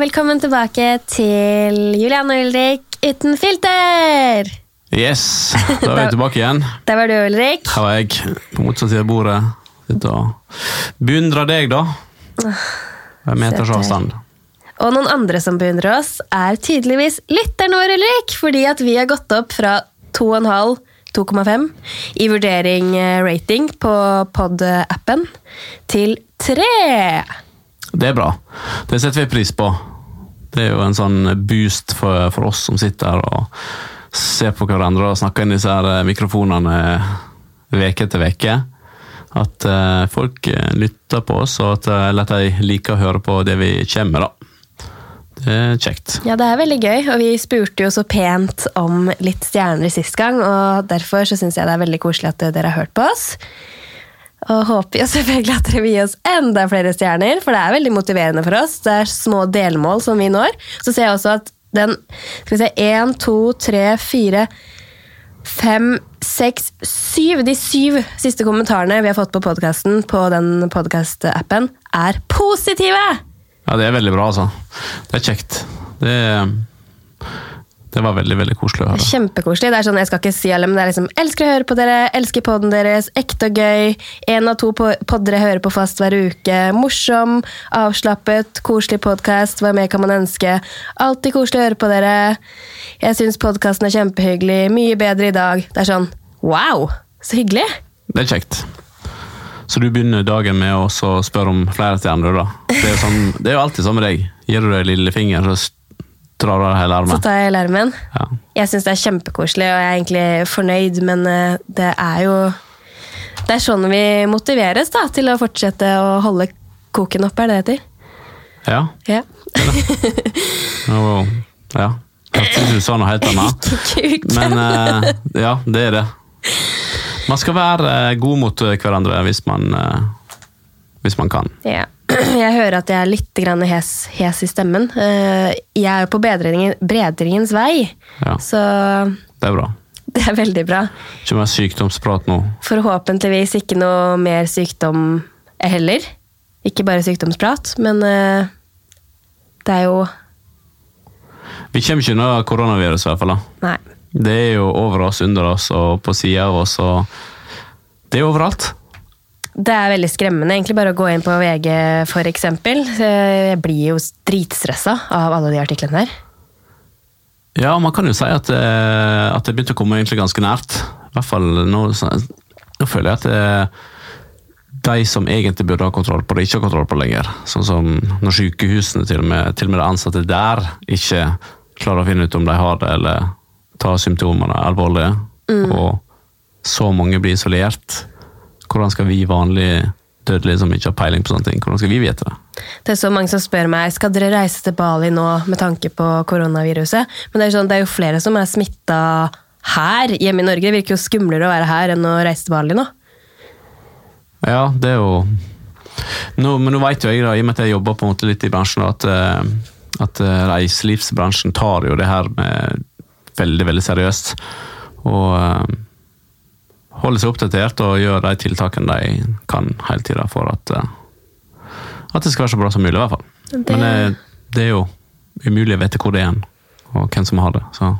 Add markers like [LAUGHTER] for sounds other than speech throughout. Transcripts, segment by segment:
velkommen tilbake til Julian og Ulrik uten filter! Yes, da er vi tilbake igjen. Der var du, Ulrik. Her var jeg på motsatt side av bordet. Sitter og beundrer deg, da. Med meters avstand. Og noen andre som beundrer oss, er tydeligvis lytteren vår, Ulrik. Fordi at vi har gått opp fra 2,5 2,5 i vurdering-rating eh, på pod-appen til 3. Det er bra. Det setter vi pris på. Det er jo en sånn boost for, for oss som sitter her og ser på hverandre og snakker inn disse her eh, mikrofonene veke etter veke. At uh, folk lytter på oss, og at, eller at de liker å høre på det vi kommer med. da. Det er kjekt. Ja, det er veldig gøy, og vi spurte jo så pent om litt stjerner sist gang, og derfor så syns jeg det er veldig koselig at dere har hørt på oss. Og håper jo selvfølgelig at dere vil gi oss enda flere stjerner, for det er veldig motiverende for oss. Det er små delmål som vi når. Så ser jeg også at den Skal vi se Én, to, tre, fire Fem, seks, syv De syv siste kommentarene vi har fått på podkasten på den podkast-appen, er positive! Ja, det er veldig bra, altså. Det er kjekt. Det, det var veldig veldig koselig å høre. Kjempekoselig. Det er sånn, Jeg skal ikke si alle, men det er liksom Elsker å høre på dere, elsker podden deres, ekte og gøy. Én av to podder jeg hører på fast hver uke. Morsom, avslappet, koselig podkast. Hva mer kan man ønske? Alltid koselig å høre på dere. Jeg syns podkasten er kjempehyggelig. Mye bedre i dag. Det er sånn wow! Så hyggelig! Det er kjekt. Så du begynner dagen med å spørre om flere stjerner, da. Det er, jo sånn, alltid sånn med deg. Gir du deg lillefinger, så drar du hele armen. Så tar jeg hele armen. Ja. Jeg syns det er kjempekoselig, og jeg er egentlig fornøyd, men eh, det er jo Det er sånn vi motiveres da, til å fortsette å holde koken oppe, er det det heter? Ja. Ja. Og, ja. Jeg synes du sa noe helt annet. [LAUGHS] Men eh, ja, det er det. Man skal være eh, god mot hverandre hvis man, hvis man kan. Ja. [CLEARS THROAT] Jeg hører at jeg er litt grann hes, hes i stemmen. Eh, Jeg er jo på bedringen, bedringens vei, Ja, så det er bra. [LAUGHS] det er veldig bra. Ikke mer sykdomsprat nå. Forhåpentligvis ikke noe mer sykdom heller. Ikke bare sykdomsprat, men eh, det er jo Vi kommer ikke unna koronaviruset, i hvert fall. Nei. Det er jo over oss, under oss og på sida av oss. og Det er overalt. Det er veldig skremmende egentlig bare å gå inn på VG. Eh, Jeg blir jo dritstressa av alle de artiklene der. Ja, man kan jo si at, eh, at det begynte å komme egentlig ganske nært. I hvert fall nå, nå føler jeg at det er de som egentlig burde ha kontroll på det, ikke har kontroll på det lenger. Sånn som når sykehusene, til og med, til og med de ansatte der, ikke klarer å finne ut om de har det, eller tar symptomene alvorlig, og så mange blir isolert. Hvordan skal vi vanlige dødelige som ikke har peiling på sånne ting, hvordan skal vi vite det? Det er så mange som spør meg skal dere reise til Bali nå med tanke på koronaviruset. Men det er, sånn, det er jo flere som er smitta her hjemme i Norge. Det virker jo skumlere å være her enn å reise til Bali nå. Ja, det er jo nå, Men nå vet jo jeg, da, i og med at jeg jobber på en måte litt i bransjen, at, eh, at eh, reiselivsbransjen tar jo det her med veldig, veldig seriøst. Og eh, holder seg oppdatert og gjør de tiltakene de kan hele tida for at, eh, at det skal være så bra som mulig, i hvert fall. Det- Men eh, det er jo umulig å vite hvor det er hen, og hvem som har det. Så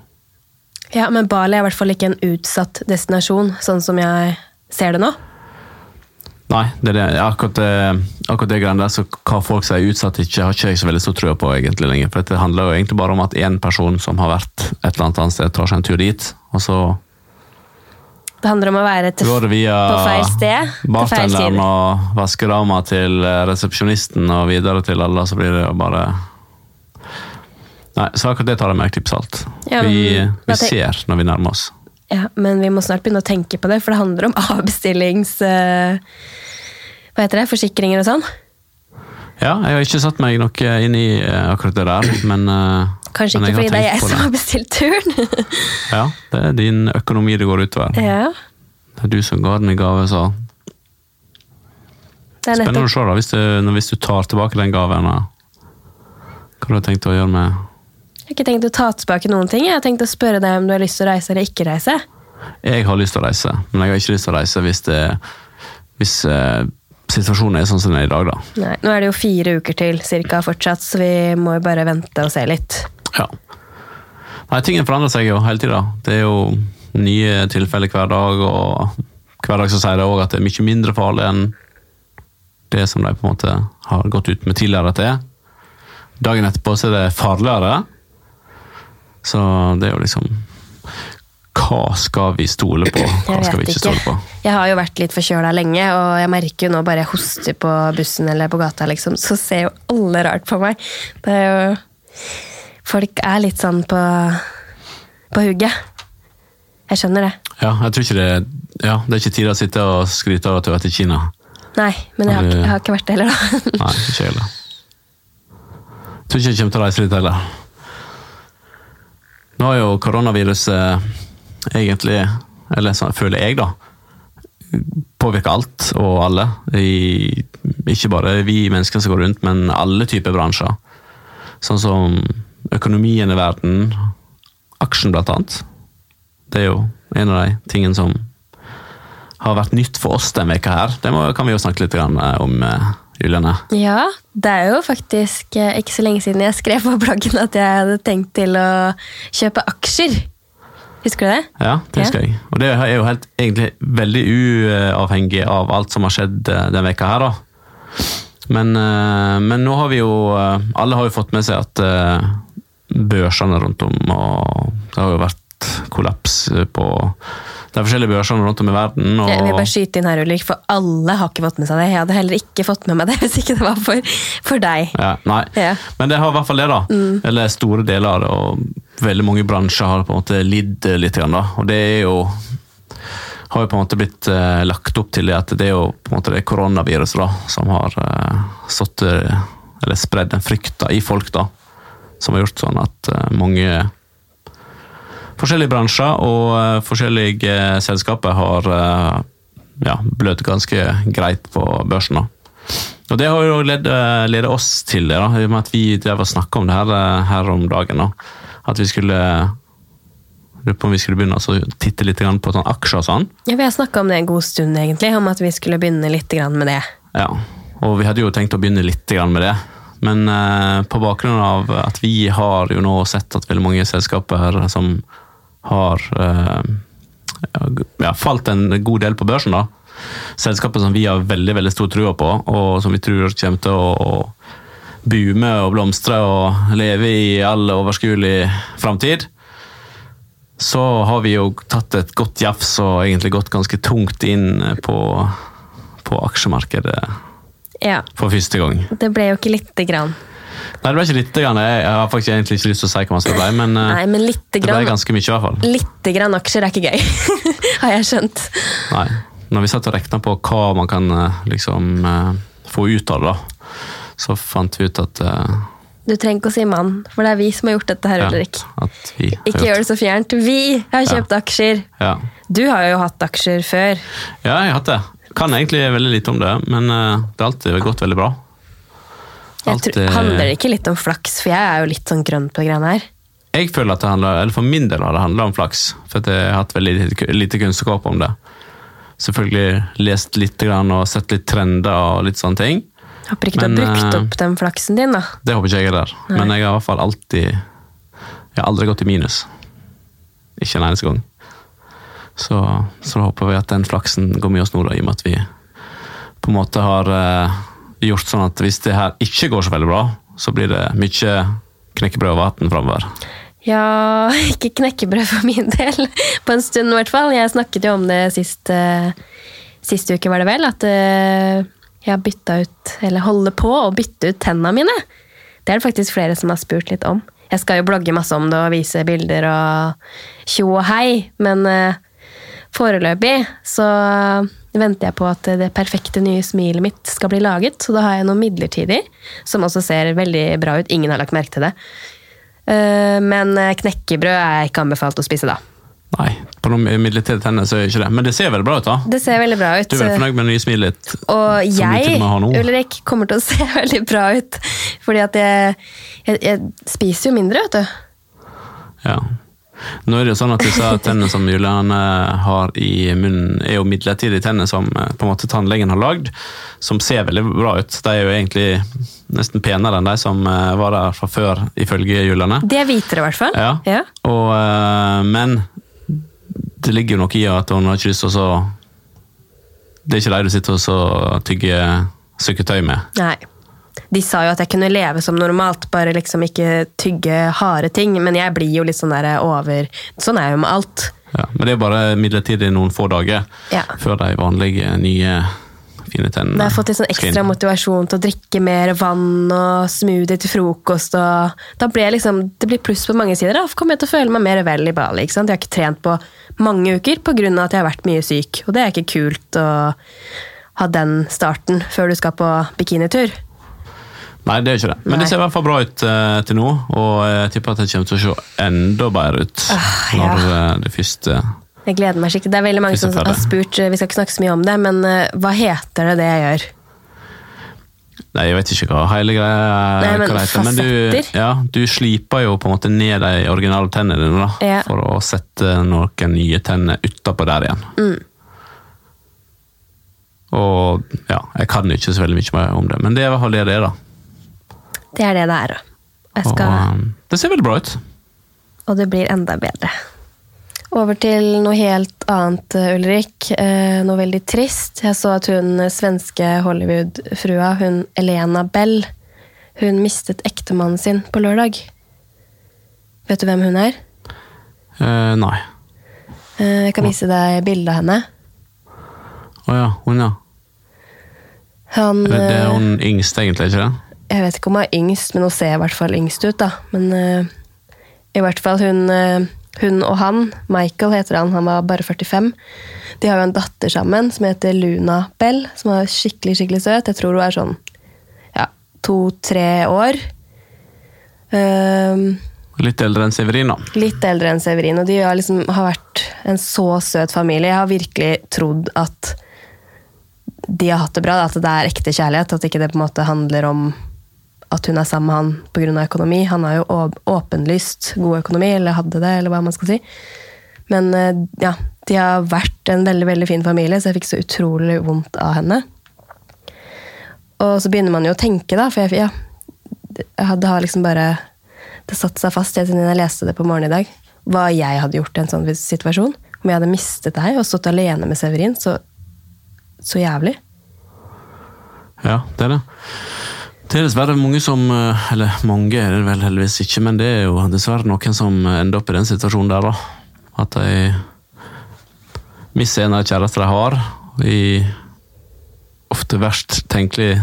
Ja, Men Bali er i hvert fall ikke en utsatt destinasjon, sånn som jeg ser det nå. Nei, det er det. Akkurat det, akkurat det greiene der, så hva folk sier utsatt ikke, har ikke jeg så veldig stor trua på egentlig lenger. For det handler jo egentlig bare om at én person som har vært et eller annet annet sted, tar seg en tur dit, og så Det handler om å være til, går via på feil sted bartenderen og vaskedama til eh, resepsjonisten og videre til alle, så blir det jo bare Nei, så akkurat det tar jeg med et klype salt. Ja, vi, vi ser når vi nærmer oss. Ja, Men vi må snart begynne å tenke på det, for det handler om [LAUGHS] avbestillings... eh, hva heter det? Forsikringer og sånn. Ja, jeg har ikke satt meg noe inn i eh, akkurat det der, men Kanskje ikke fordi det er jeg som har bestilt turen. [LAUGHS] Ja, det er din økonomi det går utover. ja, Det er du som ga den i gave, så det Spennende å se da, hvis du, hvis du tar tilbake den gaven. Hva har du tenkt å gjøre med Jeg har ikke tenkt å ta tilbake noen ting. Jeg har tenkt å spørre deg om du har lyst til å reise eller ikke reise. Jeg har lyst til å reise, men jeg har ikke lyst til å reise hvis det hvis eh, situasjonen er sånn som den er i dag, da. Nei, nå er det jo fire uker til cirka fortsatt, så vi må jo bare vente og se litt. Ja. Nei, tingene forandrer seg jo hele tida. Det er jo nye tilfeller hver dag, og hver dag så sier de òg at det er mye mindre farlig enn det som de på en måte har gått ut med tidligere at det er. Dagen etterpå så er det farligere. Så det er jo liksom Hva skal vi stole på? Hva skal vi ikke stole på? Jeg har jo vært litt forkjøla lenge, og jeg merker jo nå bare jeg hoster på bussen eller på gata, liksom, så ser jo alle rart på meg. Det er jo Folk er litt sånn på, på hugget. Jeg skjønner det. Ja, jeg tror ikke det Ja, det er ikke tid å sitte og skryte av at du har vært i Kina. Nei, men jeg har, jeg har ikke vært det heller, da. Nei, ikke heller. Jeg tror ikke jeg kommer til å reise dit heller. Nå har jo koronaviruset egentlig, eller sånn føler jeg da, påvirker alt og alle. I, ikke bare vi mennesker som går rundt, men alle typer bransjer. Sånn som økonomien i verden, aksjen blant annet. Det er jo en av de tingene som har vært nytt for oss denne veka her. Det må, kan vi jo snakke litt eh, om, eh, Juliane. Ja, det er jo faktisk eh, ikke så lenge siden jeg skrev på bloggen at jeg hadde tenkt til å kjøpe aksjer. Husker du det? Ja, det Ja. jeg. Og det er jo helt, egentlig veldig uavhengig av alt som har skjedd denne veka her, da. Men, men nå har vi jo Alle har jo fått med seg at børsene rundt om og Det har jo vært kollaps på de forskjellige børsene rundt om i verden. Og, Jeg vil bare skyte inn her, Ulrik, for alle har ikke fått med seg det. Jeg hadde heller ikke fått med meg det [LAUGHS] hvis ikke det var for, for deg. Ja, nei. Ja. Men det har i hvert fall det, da. Eller store deler av det. Og veldig mange bransjer har på en måte lidd litt. Grann, da. Og det er jo har jo på en måte blitt eh, lagt opp til det at det er jo på en måte det koronaviruset da, som har eh, satt, eh, eller spredd den frykta i folk, da. Som har gjort sånn at eh, mange forskjellige bransjer og eh, forskjellige eh, selskaper har ja, blødd ganske greit på børsen. da. Og det har jo ledet, oss til det, da, i og med at vi drev og snakka om det her, her om dagen. da. At vi skulle lurer på om vi skulle begynne å titte litt på sånn aksjer og sånn. Ja, Vi har snakka om det en god stund, egentlig, om at vi skulle begynne litt med det. Ja, og vi hadde jo tenkt å begynne litt med det. Men eh, på bakgrunn av at vi har jo nå sett at veldig mange selskaper som har eh, ja, falt en god del på børsen, da. Selskaper som vi har veldig veldig stor trua på, og som vi tror kommer til å, å boome og blomstre og leve i all overskuelig framtid. Så har vi jo tatt et godt jafs og egentlig gått ganske tungt inn på, på aksjemarkedet Ja, for første gang. Det ble jo ikke lite grann. Nei, det ble ikke lite grann. Jeg har faktisk egentlig ikke lyst til å si hva man skal ble, men eh, Nei, men lite det ble ganske mye i hvert fall. lite grann aksjer er ikke gøy, [LAUGHS] har jeg skjønt. Nei. Når vi satt og regna på hva man kan eh, liksom eh, få ut av det, da, så fant vi ut at Du trenger ikke å si mann, for det er vi som har gjort dette her, ja, Ulrik. Ikke gjør det så fjernt. Vi har kjøpt aksjer. Ja. Du har jo hatt aksjer før. ja, jeg har hatt det. Kan egentlig veldig lite om det, men eh, det har alltid gått veldig bra. Jeg tror, eh, handler det ikke litt om flaks, for jeg er jo litt sånn grønn på greiene her. Jeg føler at det handler, eller For min del har det handla om flaks, for jeg har hatt veldig lite, kunnskap om det. Selvfølgelig lest litt grann og sett litt trender og litt sånne ting. Håper ikke Men, du har brukt eh, opp den flaksen din, da. Det håper ikke jeg heller. Men jeg har i hvert fall alltid Jeg har aldri gått i minus. Ikke en eneste gang. Så, så håper vi at den flaksen går med oss nå, da, i og med at vi på en måte har eh, gjort sånn at hvis det her ikke går så veldig bra, så blir det mye knekkebrød og vann framover. Ja, [LAUGHS] ikke knekkebrød for min del. [LAUGHS] På en stund, i hvert fall. Jeg snakket jo om det sist, uh, sist uke, var det vel. At uh, jeg har bytta ut, eller holder på å bytte ut tenna mine. Det er det faktisk flere som har spurt litt om. Jeg skal jo blogge masse om det og vise bilder og tjo og hei, men eh, foreløpig så venter jeg på at det perfekte nye smilet mitt skal bli laget. Så da har jeg noe midlertidig, som også ser veldig bra ut. Ingen har lagt merke til det. Eh, Men eh, knekkebrød er ikke anbefalt å spise da. Nei, på noen midlertidige tenner så er det ikke det. Men det ser veldig bra ut, da. Det ser veldig bra ut. Du er veldig fornøyd med det nye smilet ditt? Og jeg. Ulrik, kommer til å se [LAUGHS] veldig bra ut. Fordi at jeg, jeg, jeg spiser jo mindre, vet du. Ja. Nå er det jo sånn at disse tennene som Juliane har i munnen, er jo midlertidige tenner som eh, på en måte tannlegen har lagd, som ser veldig bra ut. De er jo egentlig nesten penere enn de som eh, var der fra før, ifølge Juliane. De er hvitere, i hvert fall. Ja. Ja. Og, eh, men det ligger jo noe i at hun har ikke lyst til å Det er ikke de du sitter og tygger sukkertøy med. Nei. De sa jo at jeg kunne leve som normalt, bare liksom ikke tygge harde ting. Men jeg blir jo litt sånn der over Sånn er jeg jo med alt. Ja, men det er bare midlertidig noen få dager Ja. før de vanlige, nye, fine tennene jeg har fått litt sånn ekstra motivasjon til å drikke mer vann og smoothie til frokost. Og da blir jeg liksom, det blir pluss på mange sider. Da kommer jeg til å føle meg mer vel i Bali. ikke sant? Jeg har ikke trent på mange uker pga. at jeg har vært mye syk. Og det er ikke kult å ha den starten før du skal på bikinitur. Nei, det er ikke det. Men Nei. det ser i hvert fall bra ut uh, til nå, og jeg tipper at det kommer til å se enda bedre ut Ah, når ja. eh, det første Jeg gleder meg skikkelig. Det er veldig mange som har spurt, vi skal ikke snakke så mye om det, men uh, hva heter det det jeg gjør? Nei, jeg vet ikke hva hele greia Nei, men hva heter, men du, ja, du sliper jo på en måte ned de originale tennene dine da, Ja. for å sette noen nye tenner utapå der igjen. Mm. Og ja, jeg kan ikke så veldig mye mer om det, men det er i hvert fall det det er, da. Det er det det er. Skal, det ser veldig bra ut. og det blir enda bedre. Over til noe helt annet, eh, Ulrik. Eh, noe veldig trist. Jeg så at hun eh, svenske Hollywood-frua, hun Elena Bell, hun mistet ektemannen sin på lørdag. Vet du hvem hun er? Eh, nei. Eh, jeg kan vise deg bilde av henne. Å ja, hun ja. Han, det er hun yngst, egentlig, ikke det? Jeg vet ikke om hun er yngst, men hun ser i hvert fall yngst ut. da. Men uh, i hvert fall hun, uh, hun og han, Michael heter han, han var bare 45. De har jo en datter sammen som heter Luna Bell, som er skikkelig skikkelig søt. Jeg tror hun er sånn ja, to-tre år. Ehm, Litt eldre enn Severino. litt eldre enn Severino. de har, liksom, har vært en så søt familie. Jeg har virkelig trodd at de har hatt det bra, at det er ekte kjærlighet, at ikke det på en måte handler om at hun er sammen med han pga. økonomi. Han har jo åpenlyst god økonomi, eller hadde det, eller hva man skal si. Men eh, ja, de har vært en veldig veldig fin familie, så jeg fikk så utrolig vondt av henne. Og så begynner man jo å tenke, da, for jeg, ja, jeg har liksom bare Det satte seg fast siden jeg leste det på morgenen i dag. Hva jeg hadde gjort i en sånn situasjon. Om jeg hadde mistet deg og stått alene med Severin. Så, så jævlig. Ja, det er det. Det er dessverre mange som eh, Eller mange er det vel heldigvis ikke, men det er jo dessverre noen som ender opp i den situasjonen der, da. At de mister en av kjærestene de har, i ofte verst tenkelig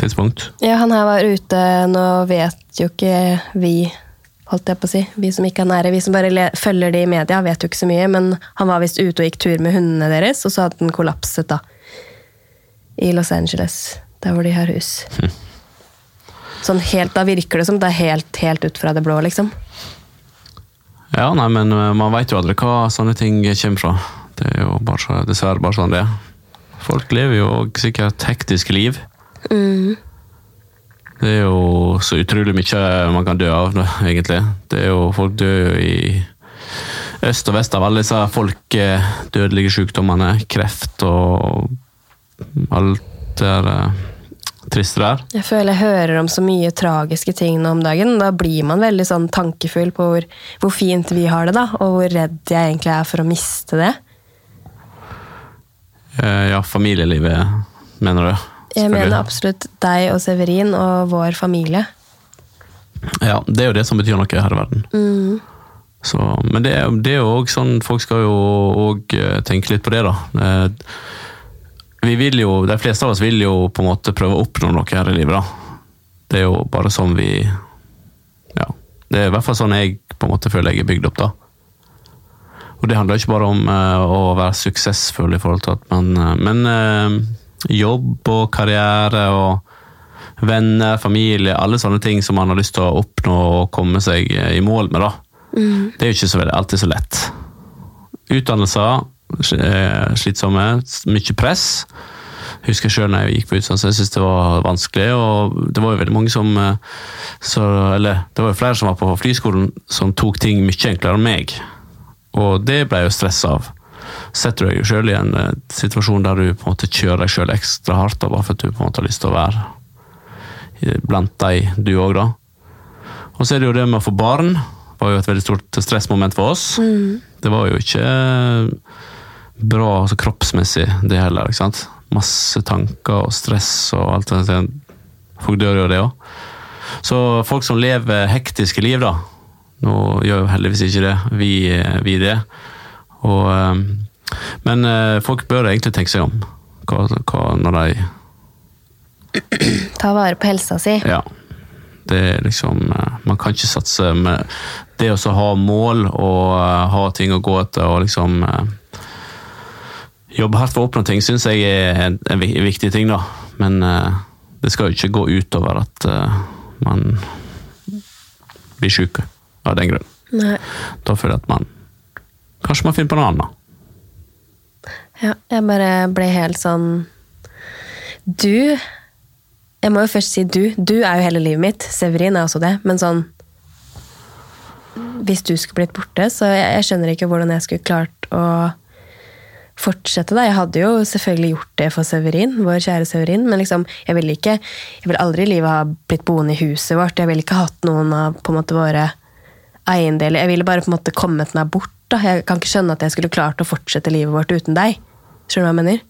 tidspunkt. Ja, han her var ute, nå vet jo ikke vi, holdt jeg på å si, vi som ikke er nære, vi som bare følger de i media, vet jo ikke så mye, men han var visst ute og gikk tur med hundene deres, og så hadde den kollapset da, i Los Angeles, der hvor de har hus. Sånn helt, da virker det som det er helt, helt ut fra det blå, liksom. Ja, nei, men eh, man veit jo aldri hva sånne ting kommer fra. Det er jo bare, så- dessverre bare sånn det er. Folk lever jo sikkert hektiske liv. Det er jo så utrolig mye man kan dø av, egentlig. Det er jo, folk dør jo i øst og vest av alle disse folk eh, dødelige sykdommene. Kreft og alt det uh, trist triste der. Jeg føler jeg hører om så mye tragiske ting nå om dagen. Da blir man veldig sånn tankefull på hvor, hvor fint vi har det, da, og hvor redd jeg egentlig er for å miste det. Uh, Ja, familielivet, mener du? Jeg mener absolutt deg og Severin og vår familie. Ja, det er jo det som betyr noe her i verden. Så, men det, det er jo òg sånn Folk skal jo òg tenke litt på det, da. Vi vil jo, De fleste av oss vil jo på en måte prøve å oppnå noe her i livet, da. Det er jo bare sånn vi Ja. Det er i hvert fall sånn jeg på en måte føler jeg er bygd opp, da. Og det handler ikke bare om uh, å være suksessfull i forhold til at man uh, Men uh, jobb og karriere og venner, familie, alle sånne ting som man har lyst til å oppnå og komme seg i mål med, da. Det er jo ikke så veldig, alltid så lett. Utdannelser, slitsomme, mye press. Jeg husker sjøl når jeg gikk på utdannelse, jeg syntes det var vanskelig. Og det var jo veldig mange som eh, så, Eller det var jo flere som var på flyskolen som tok ting mye enklere enn meg. Og det ble jeg jo stressa av. Setter du deg sjøl i en eh, situasjon der du på en måte kjører deg sjøl ekstra hardt, bare for at du på en måte har lyst til å være blant deg, du òg, da. Og så er det jo det med å få barn. Det var jo et veldig stort stressmoment for oss. Det var jo ikke bra altså, kroppsmessig, det heller. ikke sant? Masse tanker og stress og alt det. Folk dør jo av det òg. Så folk som lever hektiske liv, da. Nå gjør jo heldigvis ikke det, vi, vi det. Og, eh, men eh, folk bør egentlig tenke seg om hva, hva, når de Ta vare på helsa si. Ja. Det er liksom eh, Man kan ikke satse med Det å ha mål og ha ting å gå etter og liksom Jobbe hardt for å oppnå ting syns jeg er en, en viktig ting, da. Men uh, det skal jo ikke gå utover at uh, man blir syk av den grunn. Nei. Da føler jeg at man Kanskje man finner på noe annet. Ja, jeg bare ble helt sånn Du Jeg må jo først si du. Du er jo hele livet mitt. Severin er også det. Men sånn Hvis du skulle blitt borte, så jeg, jeg skjønner ikke hvordan jeg skulle klart å fortsette. da. Jeg hadde jo selvfølgelig gjort det for Severin, vår kjære Severin, men liksom, jeg ville ikke Jeg ville aldri i livet ha blitt boende i huset vårt. Jeg ville ikke hatt noen av på en måte våre eiendeler. Jeg ville bare på en måte kommet meg bort. da. Jeg kan ikke skjønne at jeg skulle klart å fortsette livet vårt uten deg. Skjønner du hva jeg mener?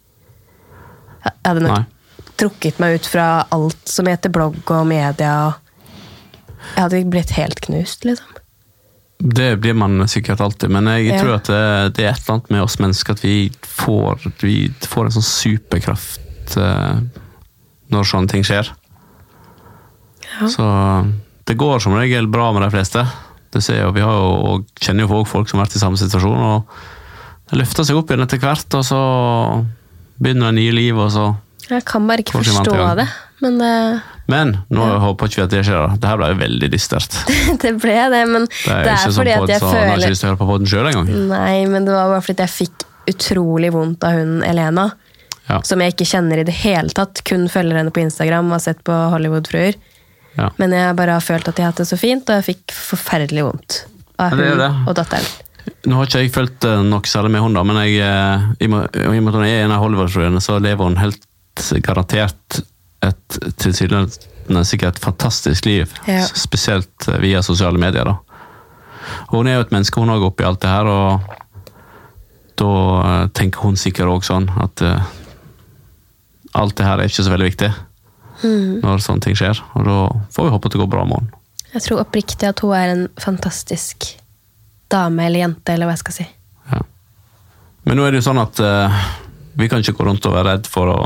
Jeg hadde nok Nei. trukket meg ut fra alt som heter blogg og media. Jeg hadde blitt helt knust, liksom. Det blir man sikkert alltid, men jeg tror at det, det er et eller annet med oss mennesker at vi får, vi får en sånn superkraft eh, når sånne ting skjer. Ja. Så det går som regel bra med de fleste. Det ser jo, vi har jo, og kjenner jo folk som har vært i samme situasjon, og det løfter seg opp igjen etter hvert, og så begynner det nye liv, og så Jeg kan bare ikke forstå det. Men det, Men nå Ja. håper ikke vi at det skjer. Det her ble jo veldig dystert. [LAUGHS] det ble det. Men Det er, det er ikke fordi sånn at jeg føler nå har jeg ikke lyst til å høre på poden sjøl engang. Nei, men det var bare fordi jeg fikk utrolig vondt av hun Elena. Ja. Som jeg ikke kjenner i det hele tatt. Kun følger henne på Instagram og har sett på Hollywood-fruer. Ja. Men jeg bare har følt at jeg har hatt det så fint, og jeg fikk forferdelig vondt av hun det det. og datteren. Nå har ikke jeg fulgt nok særlig med hun da, men jeg, eh, i og med at hun er en av Hollywood-fruene, så lever hun helt garantert et tilsynelatende sikkert fantastisk liv. Ja. Spesielt eh, via sosiale medier. da. Og Hun er jo et menneske, hun òg, oppi alt det her, og da eh, tenker hun sikkert òg sånn at uh, alt det her er ikke så veldig viktig når sånne ting skjer. Og da får vi håpe at det går bra med henne. Jeg tror oppriktig at hun er en fantastisk dame eller jente, eller hva jeg skal si. Ja. Men nå er det jo sånn at uh, vi kan ikke gå rundt og være redd for å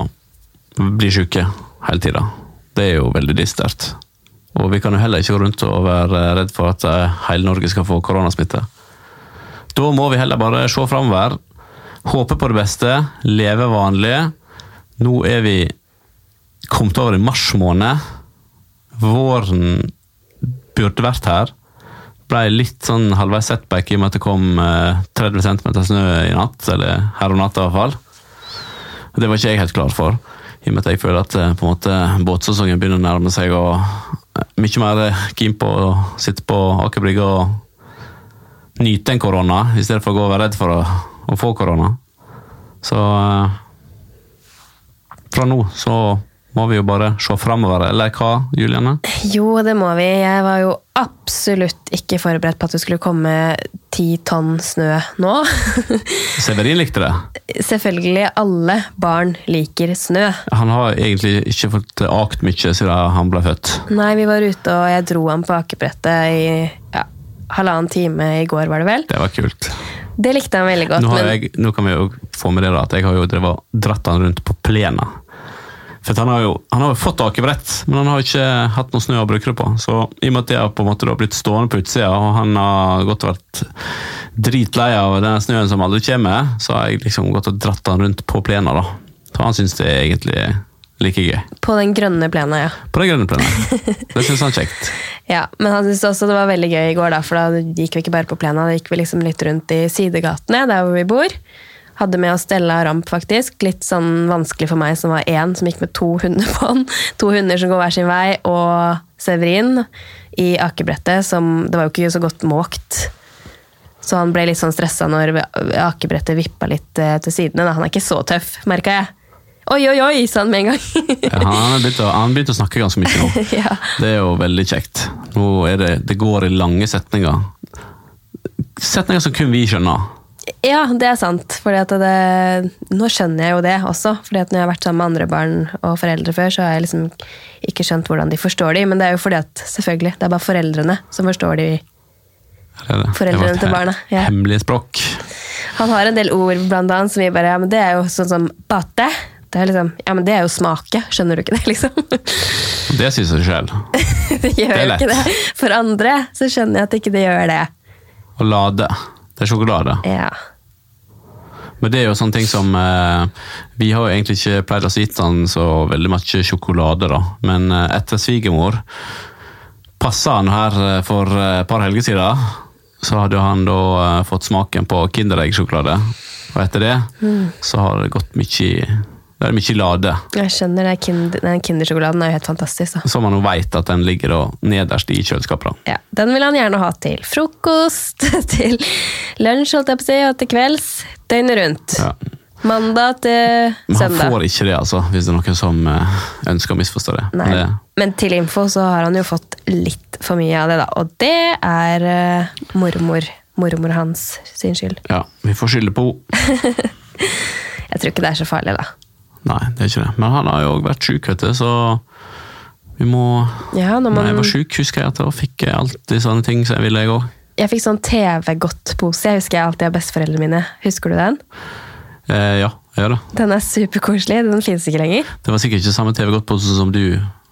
bli syke hele tida. Det er jo veldig dystert. Og vi kan jo heller ikke gå rundt og være redd for at eh, hele Norge skal få koronasmitte. Da må vi heller bare se framover, håpe på det beste, leve vanlig. Nå er vi kommet over i mars måned. Våren burde vært her. Ble litt sånn halvveis setback i og med at det kom eh, 30 cm snø i natt, eller her om natta i hvert fall. Det var ikke jeg helt klar for, i og med at jeg føler at eh, på en måte båtsesongen begynner å nærme seg, og eh, mye mer eh, keen på å sitte på Aker Brygge og nyte en korona, i stedet for å gå og være redd for å, å få korona. Så fra nå så må vi jo bare se framover, eller hva, Juliane? Jo, det må vi. Jeg var jo absolutt ikke forberedt på at det skulle komme ti tonn snø nå. [LAUGHS] Severin likte det. Selvfølgelig, alle barn liker snø. Han har egentlig ikke fått akt mye siden han ble født. Nei, vi var ute, og jeg dro ham på akebrettet i ja, halvannen time i går, var det vel. Det var kult. Det likte han veldig godt. Nå, jeg, nå kan vi jo få med det da, at jeg har jo drevet dratt han rundt på plena. For han har jo han har jo fått akebrett, men han har ikke hatt noe snø å bruke det på. Så i og med at jeg har på en måte blitt stående på utsida, og han har godt vært dritlei av den snøen som aldri kommer, så har jeg liksom gått og dratt han rundt på plena. da. Så han syns det er egentlig like gøy. På den grønne plena, ja. På den grønne plena. [LAUGHS] Det syns han kjekt. ja. Men han syntes også det var veldig gøy i går, da, for da gikk vi ikke bare på plena, da gikk vi liksom litt rundt i sidegatene der hvor vi bor. Hadde med oss Stella Ramp, faktisk. Litt sånn vanskelig for meg som var én, som gikk med to hunder på den. [LAUGHS] To hunder som går hver sin vei, og Severin i akebrettet, som Det var jo ikke så godt måkt. Så han ble litt sånn stressa når akebrettet vippa litt eh, til sidene. Han er ikke så tøff, merka jeg. Oi, oi, oi, sa han med en gang. [LAUGHS] Ja, han har begynt å, han snakke ganske mye nå. [LAUGHS] ja. Det er jo veldig kjekt. Nå det, det går i lange setninger. Setninger som kun vi skjønner. Ja, det er sant. Fordi at det, nå skjønner jeg jo det også. Fordi at når jeg har vært sammen med andre barn og foreldre før, så har jeg liksom ikke skjønt hvordan de forstår de. Men det er jo fordi at selvfølgelig, det er bare foreldrene som forstår de. Det det. Foreldrene til barna, ja. Hemmelig språk. Han har en del ord blant annet som vi bare Ja, men det er jo sånn som bate. Det er liksom, ja, men det er jo smake. Skjønner du ikke det, liksom? Det sier seg selv. [LAUGHS] det gjør Det jo ikke det. For andre så skjønner jeg at ikke det gjør det. Å lade. Det er sjokolade. Ja. Men det er jo sånne ting som eh, Vi har jo egentlig ikke pleid å spise så veldig mye sjokolade, da. Men eh, etter svigermor passa han her eh, for eh, et par helger siden. Så hadde han da eh, fått smaken på Kinderegg-sjokolade. Og etter det så har det gått mye Det er mye lade. Jeg skjønner det. Kind, den Kindersjokoladen er jo helt fantastisk. da. Så man jo veit at den ligger og nederst i kjøleskapet. Ja, Den vil han gjerne ha til frokost, [LAUGHS] til lunsj holdt jeg på å si, og til kvelds. Døgnet rundt. Ja. Mandag til søndag. Men han får ikke det, altså, hvis det er noen som eh, ønsker å misforstå det. Nei. det Men til info så har han jo fått litt for mye av det, da. Og det er eh, mormor. Mormor hans sin skyld. ja, vi får skylde på henne. [LAUGHS] Jeg tror ikke det er så farlig, da. Nei, det er ikke det. Men han har jo også vært syk, vet du, så vi må Ja, når Når jeg var syk, husker jeg at jeg fikk alltid sånne ting som jeg ville, jeg òg. jeg fikk sånn TV-godtpose. Jeg husker jeg alltid av besteforeldrene mine. Husker du den? Eh, ja, jeg gjør det. Den er superkoselig. Den finnes ikke lenger. Det var sikkert ikke samme TV-godtpose som du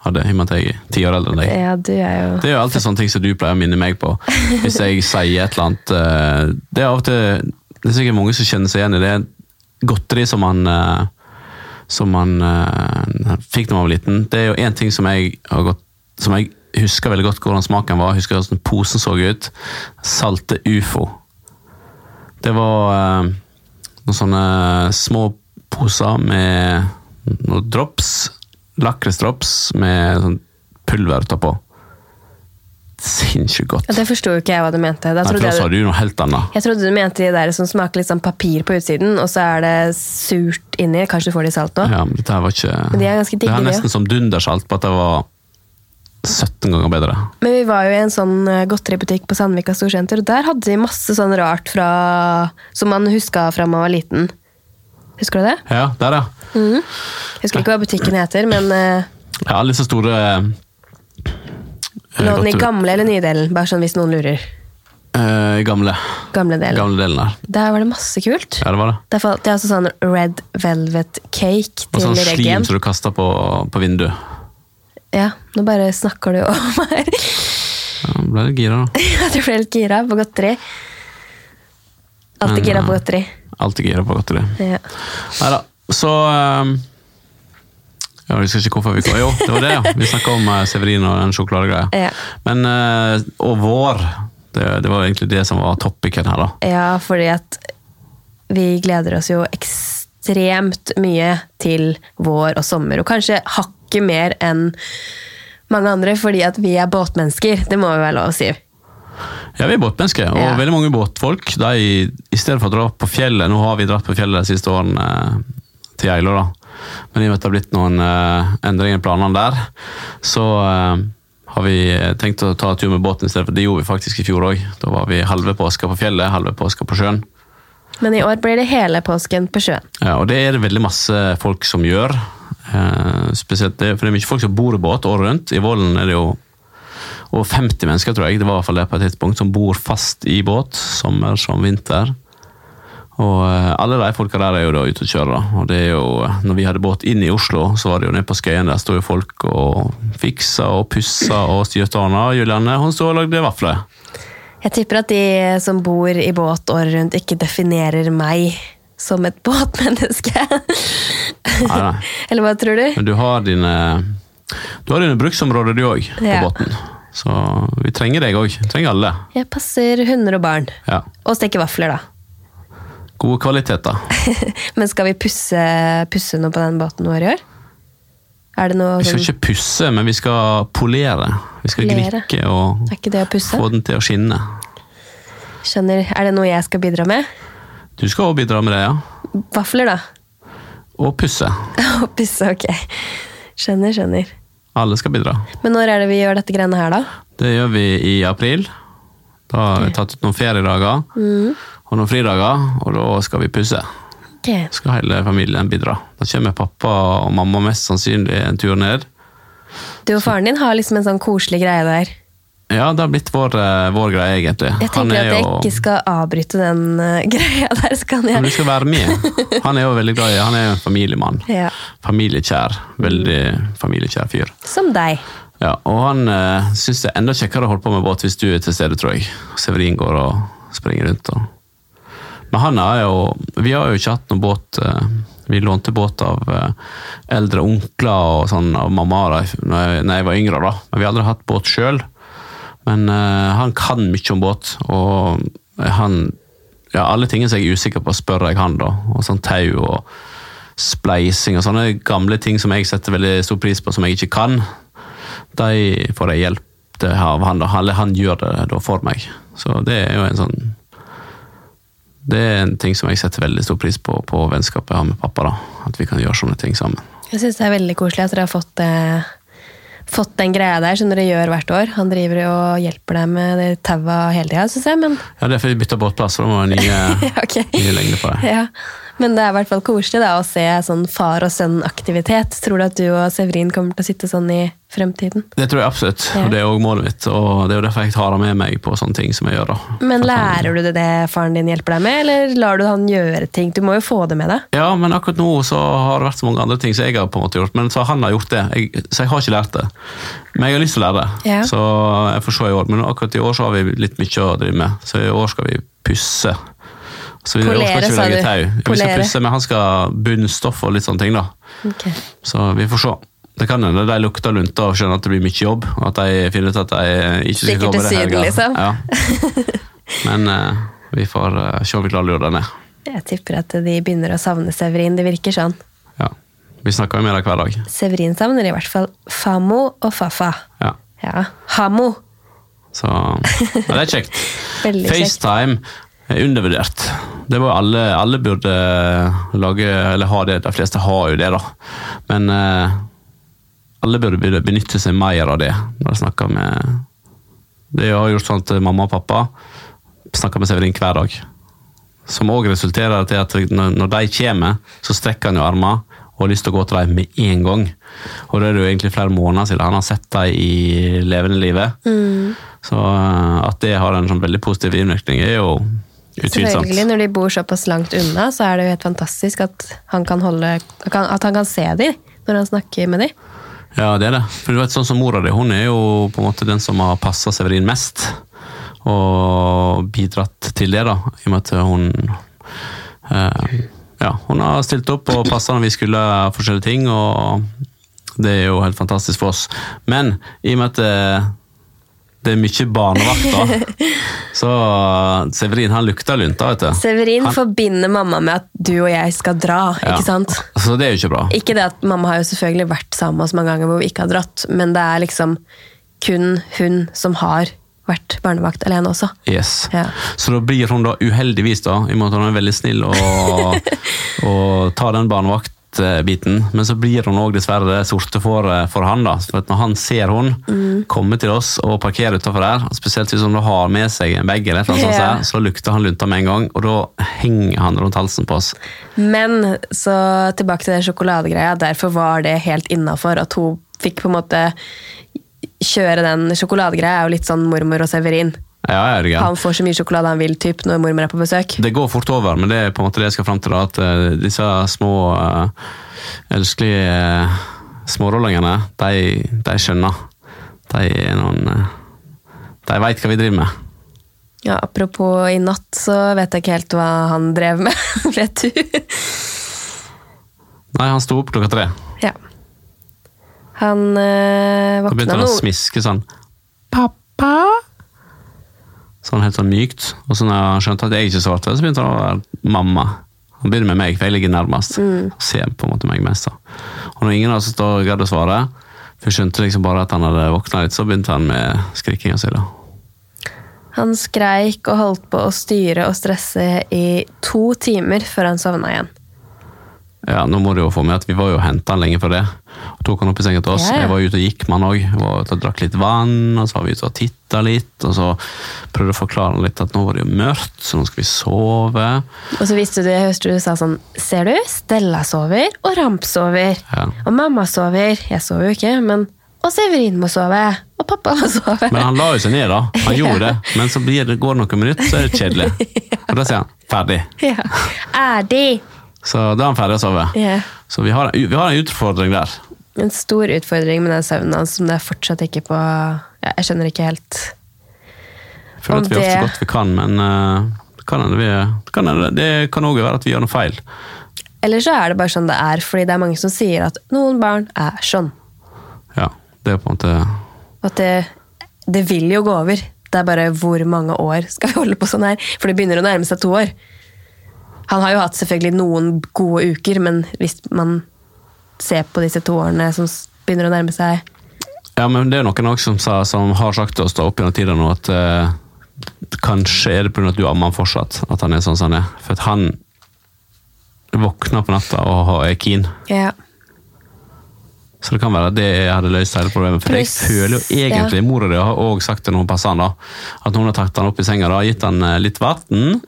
hadde, i og med at jeg er ti år eldre enn deg. Ja, du er jo Det er jo alltid sånne ting som du pleier å minne meg på. Hvis jeg sier et eller annet eh, Det er til Det er sikkert mange som kjenner seg igjen i det. Godteri som man eh, som man uh, fikk da man var liten. Det er jo én ting som jeg gått som jeg husker veldig godt hvordan smaken var. Jeg husker hvordan posen så ut. Salte ufo. Det var uh, noen sånne små poser med noen drops. Lakrisdrops med sånn pulver utapå. Sinnssykt godt. Ja, Det forsto ikke jeg hva du mente. Nei, for da sa jeg, du noe helt annet. jeg trodde du mente de der som smaker litt sånn papir på utsiden, og så er det surt inni. Kanskje du får det i salt nå? Ja, men dette var ikke Men de er ganske digge, Det er nesten som dundersalt, på at det var 17 ganger bedre. Men vi var jo i en sånn eh, godteributikk på Sandvika Storsenter, og der hadde de masse sånn rart fra, som man huska fra man var liten. Husker du det? Ja, der, ja. Jeg husker ikke hva butikken heter, men uh, Ja, alle disse store eh, den i gamle eller nye delen, bare sånn hvis noen lurer. Uh, gamle, Gamle delen. gamle delen der. Der var det masse kult. Ja, det var det. Det er altså sånn red velvet cake til Og sånn sånn slim som du kasta på, på vinduet. Ja, nå bare snakker du om [LAUGHS] her. Ja, ble litt gira, da. [LAUGHS] At du ble litt gira på godteri. Alltid gira på ja. godteri. Alltid gira på godteri. Ja. Nei da. Så eh, Ja, jeg husker ikke hvorfor vi kom Jo, det var det, ja. Vi snakka om eh, Severin og den sjokoladegreia. Ja. Men eh, Og vår. Det, det var egentlig det som var topicen her, da. ja, fordi at vi gleder oss jo ekstremt mye til vår og sommer, og kanskje hakket mer enn mange andre, fordi at vi er båtmennesker. Det må vi være lov å si. Ja, vi er båtmennesker, og Ja. veldig mange båtfolk. De, I stedet for å dra på fjellet Nå har vi dratt på fjellet de siste årene eh, til Geilo, da. Men i og med at det har blitt noen uh, endringer i planene der, så uh, har vi tenkt å ta tur med båten i stedet. for Det gjorde vi faktisk i fjor òg. Da var vi halve påska på fjellet, halve påska på sjøen. Men i år blir det hele påsken på sjøen. Ja, og det er det veldig masse folk som gjør. Eh, spesielt det, for det er mye folk som bor i båt året rundt. I Vollen er det jo over 50 mennesker, tror jeg, det var i hvert fall det på et tidspunkt, som bor fast i båt, sommer som vinter. Og eh, alle de folka der er jo da ute og kjører. da. Og det er jo, når vi hadde båt inn i Oslo, så var det jo nede på Skøyen, der sto jo folk og fiksa og pussa og styrte Anna. Julianne hun sto og lagde vafler. Jeg tipper at de som bor i båt året rundt, ikke definerer meg som et [LAUGHS] båtmenneske. Nei, nei. [LAUGHS] Eller hva tror du? Men du har dine, du har dine bruksområder, du òg, på Ja. båten. Så vi trenger deg òg. Trenger alle. Jeg passer hunder og barn. Ja. Og steker vafler, da. Gode kvaliteter. [LAUGHS] Men skal vi pusse, pusse noe på den båten vår i år? Er det noe Vi skal sånn ikke pusse, men vi skal polere. Vi skal Polere. glikke og få den til å skinne. Skjønner. Er det noe jeg skal bidra med? Du skal også bidra med det, ja. Vafler, da. Og pusse. [LAUGHS] og pusse, ok. Skjønner, skjønner. Alle skal bidra. Men når er det vi gjør dette greiene her, da? Det gjør vi i april. Da har vi tatt ut noen feriedager Mm. Og noen fridager, og da skal vi pusse. Okay. Skal hele familien bidra. Da kommer pappa og mamma mest sannsynlig en tur ned. Du og faren din har liksom en sånn koselig greie der. Ja, det har blitt vår, eh, vår greie, egentlig. Jeg tenker at jeg ikke skal avbryte den eh, [LAUGHS] greia der, så kan Men du skal være med. Han er jo veldig glad i Han er jo en familiemann. [LAUGHS] ja. Familiekjær. Veldig familiekjær fyr. Som deg. Ja, og han uh, syns det er enda kjekkere å holde på med båt hvis du er til stede, tror jeg. Severin går og springer rundt. Og... Men han er jo Vi har jo ikke hatt noen båt eh, Vi lånte båt av eh, eldre onkler og sånn av mamma da når jeg, var yngre, da. Men vi har aldri hatt båt sjøl. Men uh, han kan mye om båt, og han ja, Alle tingene som jeg er usikker på, spør jeg han, da. Og sånn tau og spleising og sånne gamle ting som jeg setter veldig stor pris på, som jeg ikke kan de får jeg hjelp av han. da. Eller han gjør det da for meg. Så det er jo en sånn Det er en ting som jeg setter veldig stor pris på på vennskapet jeg har med pappa. da. At vi kan gjøre sånne ting sammen. Jeg syns det er veldig koselig at dere har fått, eh, fått den greia der som dere gjør hvert år. Han driver jo og hjelper deg med det taua hele tida, syns jeg, men Ja, Det er fordi vi bytter båtplass, så da må vi ha nye, [LAUGHS] okay. nye lengder på det. Ja. Men det er i hvert fall koselig da, å se sånn far og sønn-aktivitet. Tror du at du og Severin kommer til å sitte sånn i fremtiden? Det tror jeg absolutt, Ja. og det er òg målet mitt. Og det er jo derfor jeg tar han med meg på sånne ting som jeg gjør. da. Men lærer du det det faren din hjelper deg med, eller lar du han gjøre ting? Du må jo få det med deg. Ja, men akkurat nå så har det vært så mange andre ting som jeg har på en måte gjort. Men så han har gjort det, jeg, så jeg har ikke lært det. Men jeg har lyst til å lære det, Ja. så jeg får se i år. Men akkurat i år så har vi litt mye å drive med, så i år skal vi pusse. Så vi, Polere, skal ikke du. tau. Vi skal pusse, men han skal bunnstoff og litt sånne ting, da. Okay. Så vi får se. Det kan hende de lukter lunta og skjønner at det blir mye jobb, og at de finner ut at de ikke skal komme det helga. liksom. Ja. Men uh, vi får uh, se om vi klarer å lure dem ned. Jeg tipper at de begynner å savne Severin. Det virker sånn. Ja. Vi snakker jo med dem hver dag. Severin savner i hvert fall Famo og Fafa. Ja. Ja. Hamo. Så ja, det er kjekt. [LAUGHS] FaceTime undervurdert. Det var alle, alle burde lage, eller ha det. De fleste har jo det, da. Men eh, alle burde benytte seg mer av det. Når de snakker med Det har gjort sånn at mamma og pappa snakker med Severin hver dag. Som òg resulterer til at når, de kommer, så strekker han jo armene og har lyst til å gå til dem med en gang. Og da er det jo egentlig flere måneder siden han har sett dem i levende livet. Så eh, at det har en sånn veldig positiv innvirkning, er jo. Selvfølgelig, når de bor såpass langt unna, så er det jo helt fantastisk at han kan, holde, at han kan se dem når han snakker med dem. Ja, det er det. For du vet, sånn som Mora di hun er jo på en måte den som har passa Severin mest. Og bidratt til det, da. I og med at hun eh, Ja, hun har stilt opp og passa når vi skulle forskjellige ting, og det er jo helt fantastisk for oss. Men i og med at det, er mye barnevakt, da, [LAUGHS] så Severin han lukter lunta, vet du. Severin Han- forbinder mamma med at du og jeg skal dra, Ja. ikke sant? Så det er jo ikke bra. Ikke det at mamma har jo selvfølgelig vært sammen med oss mange ganger hvor vi ikke har dratt, men det er liksom kun hun som har vært barnevakt alene også. Yes. Ja. Så da blir hun da uheldigvis, da, i og med at hun er veldig snill og, [LAUGHS] og tar den barnevaktbiten, men så blir hun òg dessverre det sorte for, for han. da. For at når han ser hun komme til oss og parkere utafor der, spesielt hvis hun har med seg en bag, eller noe sånt, Ja. der, så lukter han lunta med en gang, og da henger han rundt halsen på oss. Men så tilbake til den sjokoladegreia. Derfor var det helt innafor at hun fikk på en måte kjøre den sjokoladegreia. er jo litt sånn mormor og Severin. Ja, ja, er det. Han får så mye sjokolade han vil typ, når mormor er på besøk. Det går fort over, men det er på en måte det jeg skal fram til. da, At eh, disse små uh, elskelige uh, smårollingene, de, de skjønner. De er noen uh, De veit hva vi driver med. Ja, Apropos i natt, så vet jeg ikke helt hva han drev med. [LAUGHS] vet du? Nei, han sto opp klokka tre. ja. Han øh, Da begynte han å smiske sånn. Pappa? Sånn helt sånn mykt. Og så når han skjønte at jeg ikke svarte, så begynte han å være mamma. Han begynner med meg, for jeg ligger nærmest. Og ser på en måte meg mest. da. Og når ingen av oss da gadd å svare, for jeg skjønte liksom bare at han hadde våkna litt, så begynte han med skrikinga si. da. Han skreik og holdt på å styre og stresse i to timer før han sovna igjen. Ja, nå må du jo få med at Vi var jo henta han lenge for det. Og tok han opp i senga til oss. Ja, ja. Jeg var ute og gikk med han òg. Drakk litt vann, og så var vi ute og titta litt. Og så prøvde å forklare han litt at nå var det jo mørkt, så nå skal vi sove. Og så visste du, jeg hørte du sa sånn Ser du? Stella sover, og Ramp sover. Ja. Og mamma sover. Jeg sover jo ikke, men Og Severin må sove. Og pappa må sove. Men han la jo seg ned, da. Han [LAUGHS] gjorde det. Men så blir det, går det noen minutter, så er det kjedelig. [LAUGHS] Og da sier han 'ferdig'. Ja. Er de? Så da er han ferdig å sove. Yeah. Så vi har, vi har en utfordring der. En stor utfordring med den søvnen hans som det er fortsatt ikke på ja, Jeg skjønner ikke helt. Jeg føler Om at vi gjør så godt vi kan, men uh, det kan det, vi kan det, Det kan òg være at vi gjør noe feil. Eller så er det bare sånn det er, fordi det er mange som sier at noen barn er sånn. Ja, det er på en måte At det, det vil jo gå over. Det er bare hvor mange år skal vi holde på sånn her? For det begynner å nærme seg to år. Han har jo hatt selvfølgelig noen gode uker, men hvis man ser på disse to årene som begynner å nærme seg Ja, men det er noen også som, sa, som har sagt til oss da opp gjennom tida nå at eh, kanskje er det pga. at du ammer han fortsatt, at han er sånn som han er. For at han våkner på natta og er keen. Ja. Så det kan være at det hadde løst hele problemet. For Plus, jeg føler jo egentlig, ja. mora di har også sagt til noen passer han da, at hun har tatt han opp i senga, da, gitt han eh, litt vann,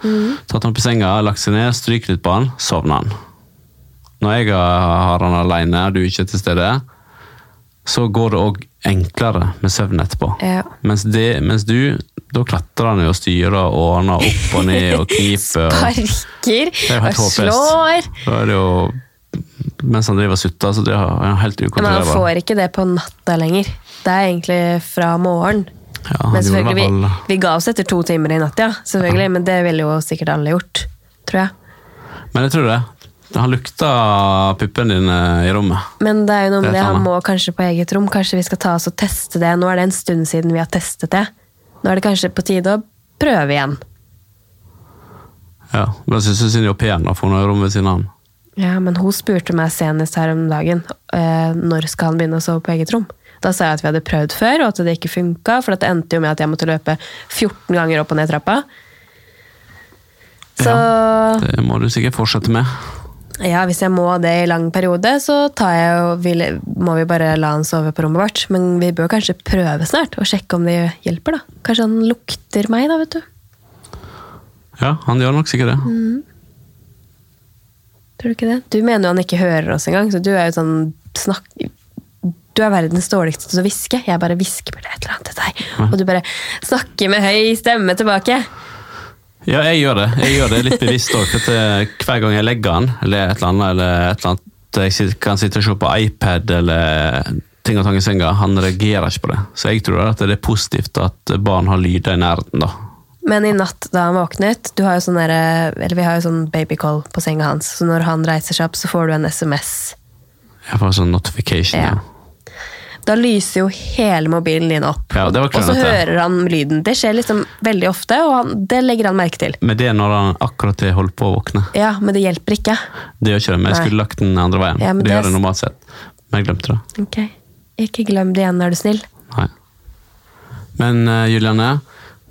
Mm. tatt han opp i senga, lagt seg ned, stryket litt på han, sovner han. Når jeg har han alene, og du ikke er til stede, så går det òg enklere med søvn etterpå. Ja. Mens, det, mens du, da klatrer han jo og styrer og ordner opp og ned og [LAUGHS] kniper. Og, Sparker det er og slår. Da er det jo Mens han driver og sutter, så det er helt Men han får ikke det på natta lenger. Det er egentlig fra morgen. Ja, Men selvfølgelig, vi, vi ga oss etter to timer i natt, ja. Selvfølgelig, Men det ville jo sikkert alle gjort. Tror jeg. Men jeg tror det. Han lukta puppene din eh, i rommet. Men det er jo noe med Det han må kanskje på eget rom. Kanskje vi skal ta oss og teste det. Nå er det en stund siden vi har testet det. Nå er det kanskje på tide å prøve igjen. Ja, men jeg synes det er pen au pairen, for hun har rom ved siden av han. Ja, men hun spurte meg senest her om dagen eh, når skal han begynne å sove på eget rom. Da sa jeg at vi hadde prøvd før, og at det ikke funka. For det endte jo med at jeg måtte løpe 14 ganger opp og ned trappa. Så Det må du sikkert fortsette med. ja, hvis jeg må det i lang periode, så tar jeg og vil, må vi bare la han sove på rommet vårt. Men vi bør kanskje prøve snart og sjekke om det hjelper. da. Kanskje han lukter meg, da, vet du. Ja, han gjør nok sikkert det. Tror du ikke det? Du mener jo han ikke hører oss engang, så du er jo sånn snakk... Du er verdens dårligste til å hviske. Jeg bare hvisker et eller annet til deg. Og du bare snakker med høy stemme tilbake. Ja, jeg gjør det. Jeg gjør det litt bevisst òg. Hver gang jeg legger han, eller et eller annet, eller et eller annet jeg kan sitte og se på iPad eller ting og tang i senga, han reagerer ikke på det. Så jeg tror det er positivt at barn har lyder i nærheten, da. Men i natt da han våknet, du har jo sånn der, eller vi har jo sånn babycall på senga hans, så når han reiser seg opp, så får du en SMS. Jeg får sånn notification. Ja. Ja. Da lyser jo hele mobilen din opp. Ja, det var og så hører han lyden. Det skjer liksom veldig ofte, og han, det legger han merke til. Men det er når han akkurat er holdt på å våkne. Ja, men det hjelper ikke. Det gjør ikke det, men jeg skulle lagt den andre veien. Ja, det det- gjør det normalt sett. Men jeg glemte det. Ok. Ikke glem det igjen, er du snill. Nei. Men uh, Juliane,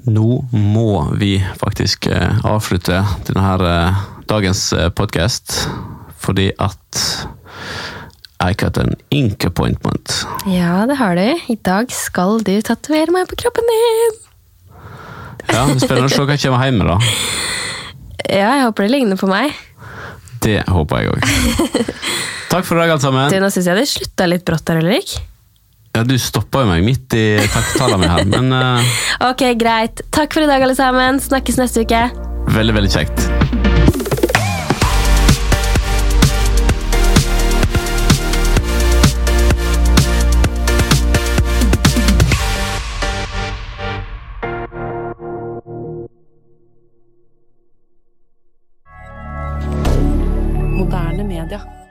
nå må vi faktisk eh, avslutte denne eh, dagens uh, podkast, fordi at jeg har hatt en ink appointment. Ja, det har du. I dag skal du tatovere meg på kroppen din. Ja, Spennende å se hva jeg kommer hjem med, da. [LAUGHS] Ja, jeg håper det ligner på meg. Det håper jeg òg. [LAUGHS] Takk for i dag, alle Du, sammen. nå syns jeg det slutta litt brått der, Ulrik. Ja, du stoppa jo meg midt i takktala mi her, men uh... Ok, greit. Takk for i dag, alle sammen. Snakkes neste uke. veldig, veldig kjekt. Moderne media.